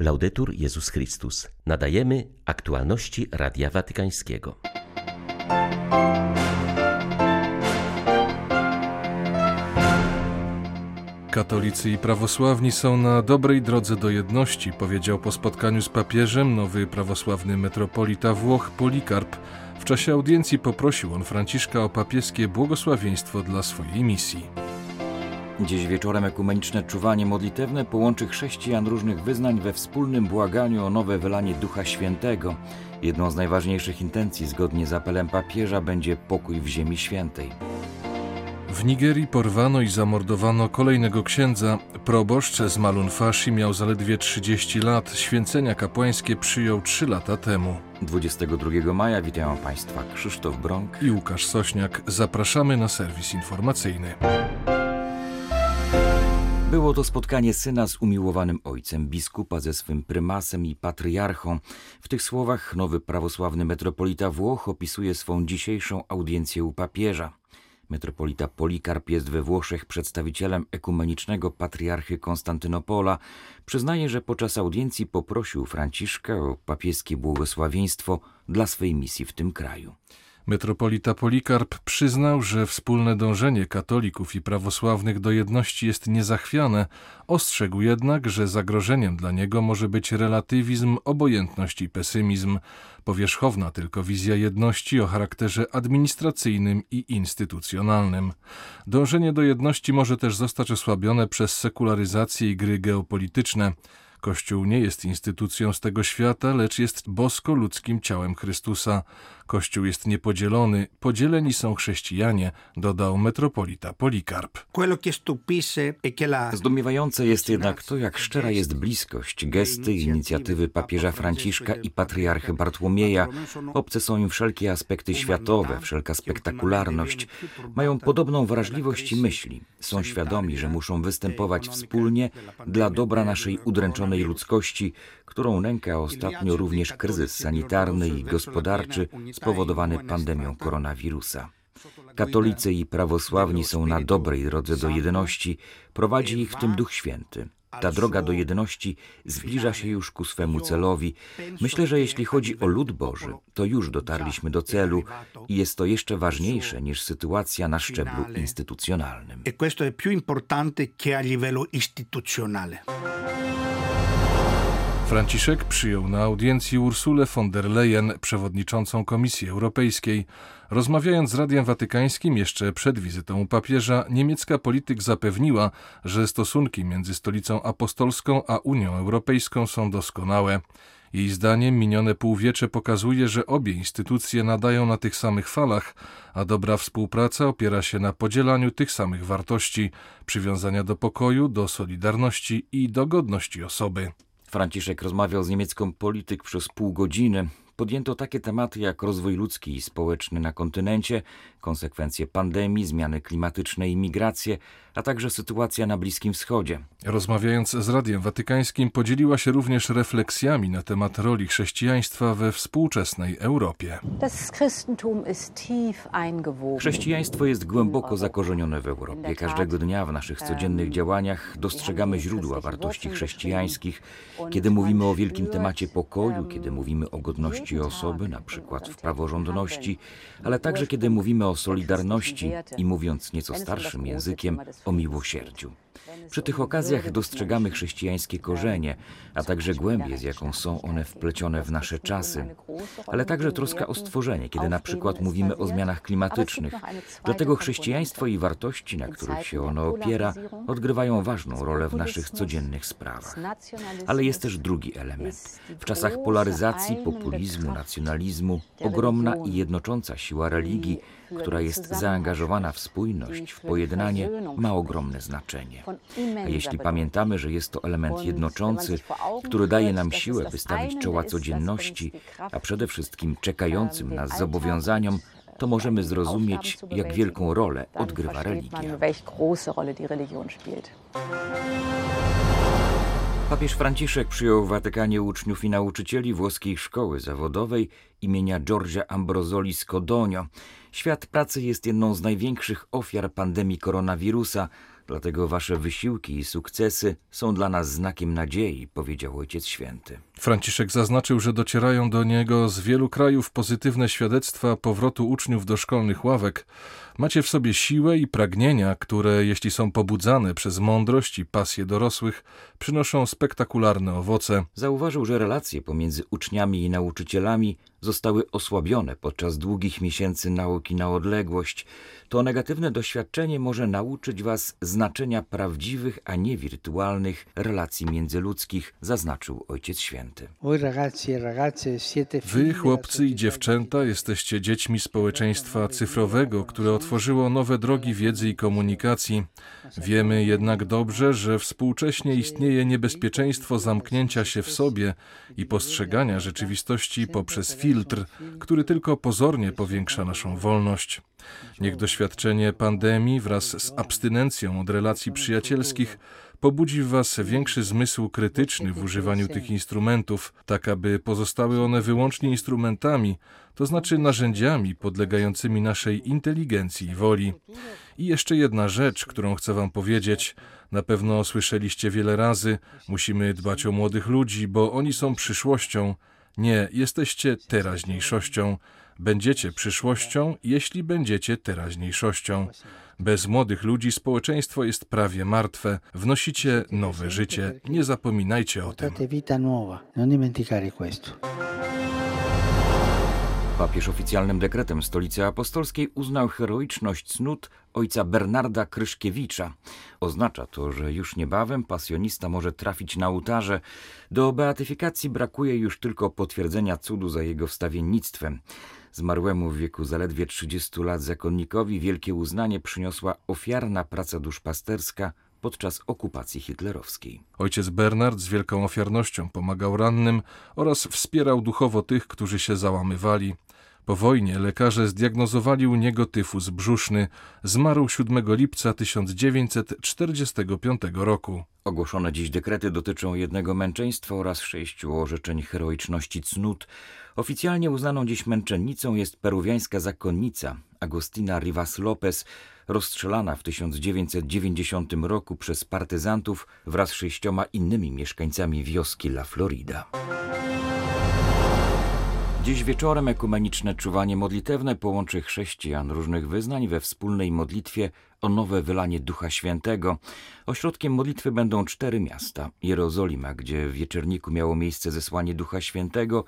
Laudetur Jezus Chrystus. Nadajemy aktualności Radia Watykańskiego. Katolicy i prawosławni są na dobrej drodze do jedności, powiedział po spotkaniu z papieżem nowy prawosławny metropolita Włoch Polikarp. W czasie audiencji poprosił on Franciszka o papieskie błogosławieństwo dla swojej misji. Dziś wieczorem ekumeniczne czuwanie modlitewne połączy chrześcijan różnych wyznań we wspólnym błaganiu o nowe wylanie Ducha Świętego. Jedną z najważniejszych intencji zgodnie z apelem papieża będzie pokój w Ziemi Świętej. W Nigerii porwano i zamordowano kolejnego księdza. Proboszcz z Malunfashi miał zaledwie 30 lat. Święcenia kapłańskie przyjął 3 lata temu. 22 maja witają Państwa Krzysztof Brąk i Łukasz Sośniak. Zapraszamy na serwis informacyjny. Było to spotkanie syna z umiłowanym ojcem, biskupa ze swym prymasem i patriarchą. W tych słowach nowy prawosławny metropolita Włoch opisuje swą dzisiejszą audiencję u papieża. Metropolita Polikarp jest we Włoszech przedstawicielem ekumenicznego patriarchy Konstantynopola. Przyznaje, że podczas audiencji poprosił Franciszka o papieskie błogosławieństwo dla swej misji w tym kraju. Metropolita Polikarp przyznał, że wspólne dążenie katolików i prawosławnych do jedności jest niezachwiane, ostrzegł jednak, że zagrożeniem dla niego może być relatywizm, obojętność i pesymizm, powierzchowna tylko wizja jedności o charakterze administracyjnym i instytucjonalnym. Dążenie do jedności może też zostać osłabione przez sekularyzację i gry geopolityczne. Kościół nie jest instytucją z tego świata, lecz jest bosko-ludzkim ciałem Chrystusa. Kościół jest niepodzielony, podzieleni są chrześcijanie, dodał metropolita Polikarp. Zdumiewające jest jednak to, jak szczera jest bliskość, gesty i inicjatywy papieża Franciszka i patriarchy Bartłomieja. Obce są im wszelkie aspekty światowe, wszelka spektakularność. Mają podobną wrażliwość i myśli. Są świadomi, że muszą występować wspólnie dla dobra naszej udręczonej ludzkości, którą nęka ostatnio również kryzys sanitarny i gospodarczy spowodowany pandemią koronawirusa. Katolicy i prawosławni są na dobrej drodze do jedności, prowadzi ich w tym Duch Święty. Ta droga do jedności zbliża się już ku swemu celowi. Myślę, że jeśli chodzi o lud Boży, to już dotarliśmy do celu i jest to jeszcze ważniejsze niż sytuacja na szczeblu instytucjonalnym. E questo è più importante che a livello istituzionale. Franciszek przyjął na audiencji Ursulę von der Leyen, przewodniczącą Komisji Europejskiej. Rozmawiając z Radiem Watykańskim jeszcze przed wizytą u papieża, niemiecka polityk zapewniła, że stosunki między Stolicą Apostolską a Unią Europejską są doskonałe. Jej zdaniem minione półwiecze pokazuje, że obie instytucje nadają na tych samych falach, a dobra współpraca opiera się na podzielaniu tych samych wartości, przywiązania do pokoju, do solidarności i do godności osoby. Franciszek rozmawiał z niemiecką polityk przez pół godziny. Podjęto takie tematy jak rozwój ludzki i społeczny na kontynencie, konsekwencje pandemii, zmiany klimatyczne i migracje, a także sytuacja na Bliskim Wschodzie. Rozmawiając z Radiem Watykańskim, podzieliła się również refleksjami na temat roli chrześcijaństwa we współczesnej Europie. Chrześcijaństwo jest głęboko zakorzenione w Europie. Każdego dnia w naszych codziennych działaniach dostrzegamy źródła wartości chrześcijańskich. Kiedy mówimy o wielkim temacie pokoju, kiedy mówimy o godności osoby, na przykład w praworządności, ale także kiedy mówimy o solidarności i mówiąc nieco starszym językiem, o miłosierdziu. Przy tych okazjach dostrzegamy chrześcijańskie korzenie, a także głębię, z jaką są one wplecione w nasze czasy, ale także troska o stworzenie, kiedy na przykład mówimy o zmianach klimatycznych. Dlatego chrześcijaństwo i wartości, na których się ono opiera, odgrywają ważną rolę w naszych codziennych sprawach. Ale jest też drugi element. W czasach polaryzacji, populizmu, nacjonalizmu, ogromna i jednocząca siła religii, która jest zaangażowana w spójność, w pojednanie, ma ogromne znaczenie. A jeśli pamiętamy, że jest to element jednoczący, który daje nam siłę, by stawić czoła codzienności, a przede wszystkim czekającym nas zobowiązaniom, to możemy zrozumieć, jak wielką rolę odgrywa religia. Papież Franciszek przyjął w Watykanie uczniów i nauczycieli włoskiej szkoły zawodowej imienia Giorgia Ambrosoli Scodonio. Świat pracy jest jedną z największych ofiar pandemii koronawirusa, Dlatego wasze wysiłki i sukcesy są dla nas znakiem nadziei, powiedział Ojciec Święty. Franciszek zaznaczył, że docierają do niego z wielu krajów pozytywne świadectwa powrotu uczniów do szkolnych ławek. Macie w sobie siłę i pragnienia, które, jeśli są pobudzane przez mądrość i pasję dorosłych, przynoszą spektakularne owoce. Zauważył, że relacje pomiędzy uczniami i nauczycielami zostały osłabione podczas długich miesięcy nauki na odległość. To negatywne doświadczenie może nauczyć Was znaczenia prawdziwych, a nie wirtualnych relacji międzyludzkich, zaznaczył Ojciec Święty. Wy, chłopcy i dziewczęta, jesteście dziećmi społeczeństwa cyfrowego, które otworzyło nowe drogi wiedzy i komunikacji. Wiemy jednak dobrze, że współcześnie istnieje niebezpieczeństwo zamknięcia się w sobie i postrzegania rzeczywistości poprzez filtr, który tylko pozornie powiększa naszą wolność. Niech doświadczenie pandemii wraz z abstynencją od relacji przyjacielskich pobudzi w Was większy zmysł krytyczny w używaniu tych instrumentów, tak aby pozostały one wyłącznie instrumentami, to znaczy narzędziami podlegającymi naszej inteligencji i woli. I jeszcze jedna rzecz, którą chcę Wam powiedzieć. Na pewno słyszeliście wiele razy, musimy dbać o młodych ludzi, bo oni są przyszłością. Nie, jesteście teraźniejszością. Będziecie przyszłością, jeśli będziecie teraźniejszością. Bez młodych ludzi społeczeństwo jest prawie martwe. Wnosicie nowe życie. Nie zapominajcie o tym. Papież oficjalnym dekretem Stolicy Apostolskiej uznał heroiczność cnót ojca Bernarda Kryszkiewicza. Oznacza to, że już niebawem pasjonista może trafić na ołtarze. Do beatyfikacji brakuje już tylko potwierdzenia cudu za jego wstawiennictwem. Zmarłemu w wieku zaledwie 30 lat zakonnikowi wielkie uznanie przyniosła ofiarna praca duszpasterska podczas okupacji hitlerowskiej. Ojciec Bernard z wielką ofiarnością pomagał rannym oraz wspierał duchowo tych, którzy się załamywali. Po wojnie lekarze zdiagnozowali u niego tyfus brzuszny. Zmarł 7 lipca 1945 roku. Ogłoszone dziś dekrety dotyczą jednego męczeństwa oraz sześciu orzeczeń heroiczności cnót. Oficjalnie uznaną dziś męczennicą jest peruwiańska zakonnica Agostina Rivas Lopez, rozstrzelana w 1990 roku przez partyzantów wraz z sześcioma innymi mieszkańcami wioski La Florida. Dziś wieczorem ekumeniczne czuwanie modlitewne połączy chrześcijan różnych wyznań we wspólnej modlitwie o nowe wylanie Ducha Świętego. Ośrodkiem modlitwy będą cztery miasta. Jerozolima, gdzie w wieczerniku miało miejsce zesłanie Ducha Świętego,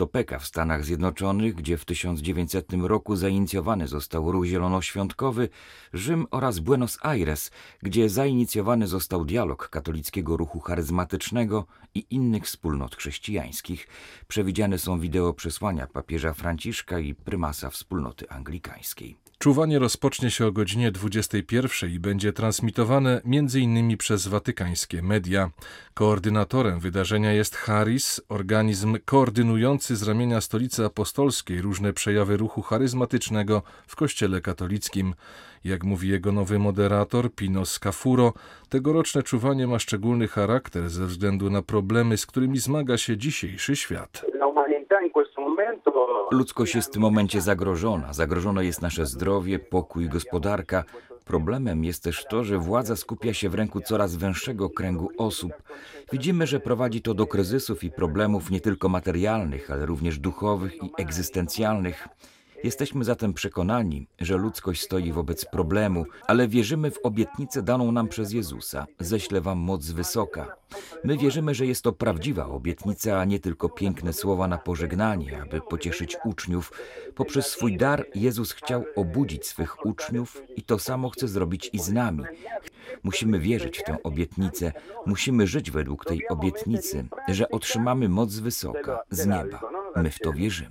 Topeka w Stanach Zjednoczonych, gdzie w 1900 roku zainicjowany został ruch zielonoświątkowy, Rzym oraz Buenos Aires, gdzie zainicjowany został dialog katolickiego ruchu charyzmatycznego i innych wspólnot chrześcijańskich. Przewidziane są wideo przesłania papieża Franciszka i prymasa wspólnoty anglikańskiej. Czuwanie rozpocznie się o godzinie 21 i będzie transmitowane m.in. przez watykańskie media. Koordynatorem wydarzenia jest Haris, organizm koordynujący z ramienia Stolicy Apostolskiej różne przejawy ruchu charyzmatycznego w Kościele katolickim. Jak mówi jego nowy moderator Pino Scafuro, tegoroczne czuwanie ma szczególny charakter ze względu na problemy, z którymi zmaga się dzisiejszy świat. Ludzkość jest w tym momencie zagrożona. Zagrożone jest nasze zdrowie, pokój, gospodarka. Problemem jest też to, że władza skupia się w ręku coraz węższego kręgu osób. Widzimy, że prowadzi to do kryzysów i problemów nie tylko materialnych, ale również duchowych i egzystencjalnych. Jesteśmy zatem przekonani, że ludzkość stoi wobec problemu, ale wierzymy w obietnicę daną nam przez Jezusa. Ześlę wam moc wysoka. My wierzymy, że jest to prawdziwa obietnica, a nie tylko piękne słowa na pożegnanie, aby pocieszyć uczniów. Poprzez swój dar Jezus chciał obudzić swych uczniów i to samo chce zrobić i z nami. Musimy wierzyć w tę obietnicę, musimy żyć według tej obietnicy, że otrzymamy moc wysoka, z nieba. My w to wierzymy.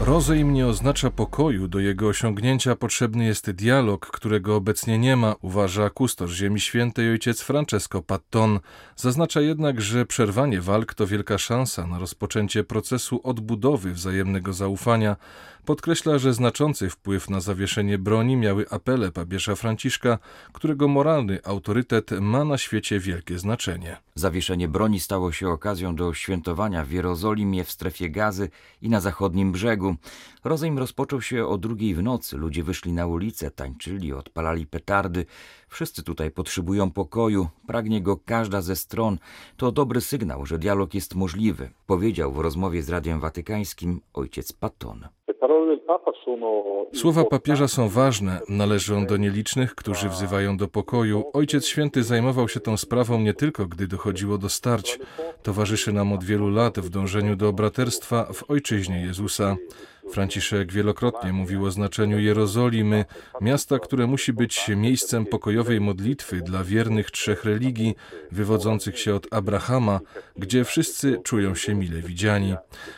Rozejm nie oznacza pokoju, do jego osiągnięcia potrzebny jest dialog, którego obecnie nie ma, uważa kustosz Ziemi Świętej ojciec Francesco Patton. Zaznacza jednak, że przerwanie walk to wielka szansa na rozpoczęcie procesu odbudowy wzajemnego zaufania. Podkreśla, że znaczący wpływ na zawieszenie broni miały apele papieża Franciszka, którego moralny autorytet ma na świecie wielkie znaczenie. Zawieszenie broni stało się okazją do świętowania w Jerozolimie, w strefie gazy i na zachodnim brzegu brzegu. Rozejm rozpoczął się o drugiej w nocy. Ludzie wyszli na ulicę, tańczyli, odpalali petardy. Wszyscy tutaj potrzebują pokoju, pragnie go każda ze stron. To dobry sygnał, że dialog jest możliwy, powiedział w rozmowie z Radiem Watykańskim ojciec Patton. Słowa papieża są ważne, należą do nielicznych, którzy wzywają do pokoju. Ojciec Święty zajmował się tą sprawą nie tylko, gdy dochodziło do starć. Towarzyszy nam od wielu lat w dążeniu do braterstwa w ojczyźnie Jezusa. Franciszek wielokrotnie mówił o znaczeniu Jerozolimy, miasta, które musi być miejscem pokojowej modlitwy dla wiernych trzech religii, wywodzących się od Abrahama, gdzie wszyscy czują się mile widziani.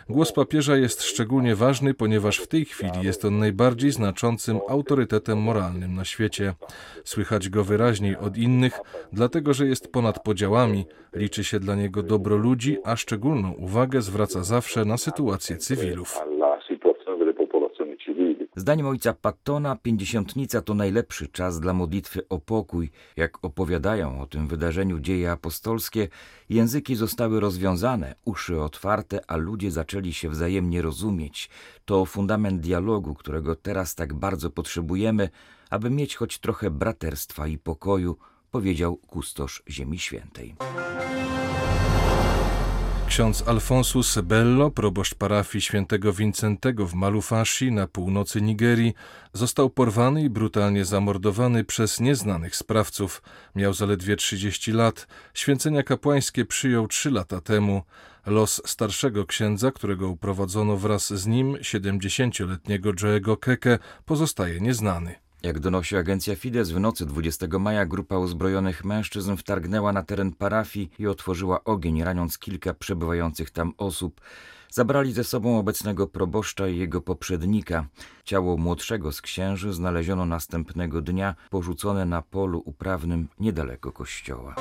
Głos papieża jest szczególnie ważny, ponieważ w tej chwili jest on najbardziej znaczącym autorytetem moralnym na świecie. Słychać go wyraźniej od innych, dlatego że jest ponad podziałami, liczy się dla niego dobro ludzi, a szczególną uwagę zwraca zawsze na sytuację cywilów. Zdaniem ojca Pattona, pięćdziesiątnica to najlepszy czas dla modlitwy o pokój. Jak opowiadają o tym wydarzeniu dzieje apostolskie, języki zostały rozwiązane, uszy otwarte, a ludzie zaczęli się wzajemnie rozumieć. To fundament dialogu, którego teraz tak bardzo potrzebujemy, aby mieć choć trochę braterstwa i pokoju, powiedział kustosz Ziemi Świętej. Ksiądz Alfonsus Bello, proboszcz parafii świętego Wincentego w Malufashi na północy Nigerii, został porwany i brutalnie zamordowany przez nieznanych sprawców. Miał zaledwie 30 lat. Święcenia kapłańskie przyjął trzy lata temu. Los starszego księdza, którego uprowadzono wraz z nim, 70-letniego Joe'ego Keke, pozostaje nieznany. Jak donosi agencja Fides, w nocy 20 maja grupa uzbrojonych mężczyzn wtargnęła na teren parafii i otworzyła ogień, raniąc kilka przebywających tam osób. Zabrali ze sobą obecnego proboszcza i jego poprzednika. Ciało młodszego z księży znaleziono następnego dnia, porzucone na polu uprawnym niedaleko kościoła.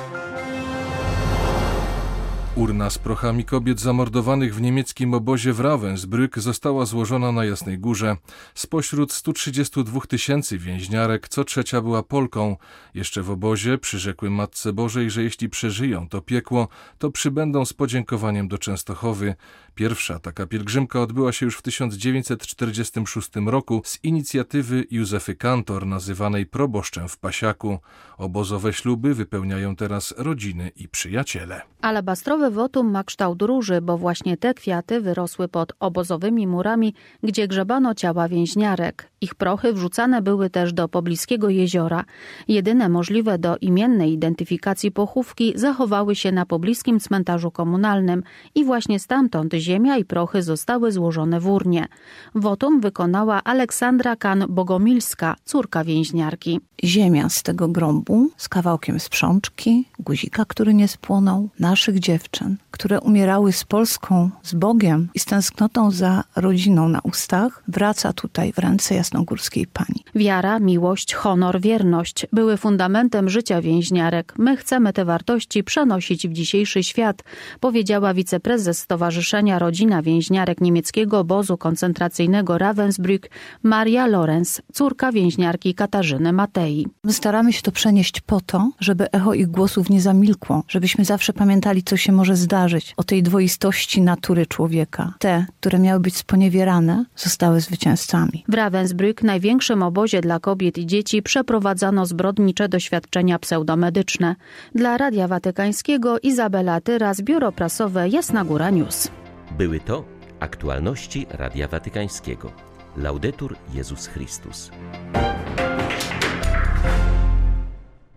Urna z prochami kobiet zamordowanych w niemieckim obozie w Ravensbrück została złożona na Jasnej Górze. Spośród 132 tysięcy więźniarek co trzecia była Polką. Jeszcze w obozie przyrzekły Matce Bożej, że jeśli przeżyją to piekło, to przybędą z podziękowaniem do Częstochowy. Pierwsza taka pielgrzymka odbyła się już w 1946 roku z inicjatywy Józefy Kantor, nazywanej proboszczem w Pasiaku. Obozowe śluby wypełniają teraz rodziny i przyjaciele. Alabastrowe wotum ma kształt róży, bo właśnie te kwiaty wyrosły pod obozowymi murami, gdzie grzebano ciała więźniarek. Ich prochy wrzucane były też do pobliskiego jeziora. Jedyne możliwe do imiennej identyfikacji pochówki zachowały się na pobliskim cmentarzu komunalnym i właśnie stamtąd ziemia i prochy zostały złożone w urnie. Wotum wykonała Aleksandra Kan-Bogomilska, córka więźniarki. Ziemia z tego grąbu z kawałkiem sprzączki, guzika, który nie spłonął, naszych dziewczyn, które umierały z Polską, z Bogiem i z tęsknotą za rodziną na ustach, wraca tutaj w ręce jasnogórskiej pani. Wiara, miłość, honor, wierność były fundamentem życia więźniarek. My chcemy te wartości przenosić w dzisiejszy świat, powiedziała wiceprezes Stowarzyszenia Rodzina Więźniarek niemieckiego obozu koncentracyjnego Ravensbrück Maria Lorenz, córka więźniarki Katarzyny Matei. My staramy się to przenieść po to, żeby echo ich głosów nie zamilkło, żebyśmy zawsze pamiętali, co się może zdarzyć, o tej dwoistości natury człowieka. Te, które miały być sponiewierane, zostały zwycięzcami. W Ravensbrück, największym obozie dla kobiet i dzieci, przeprowadzano zbrodnicze doświadczenia pseudomedyczne. Dla Radia Watykańskiego Izabela Tyras, Biuro Prasowe Jasna Góra News. Były to aktualności Radia Watykańskiego. Laudetur Jezus Chrystus.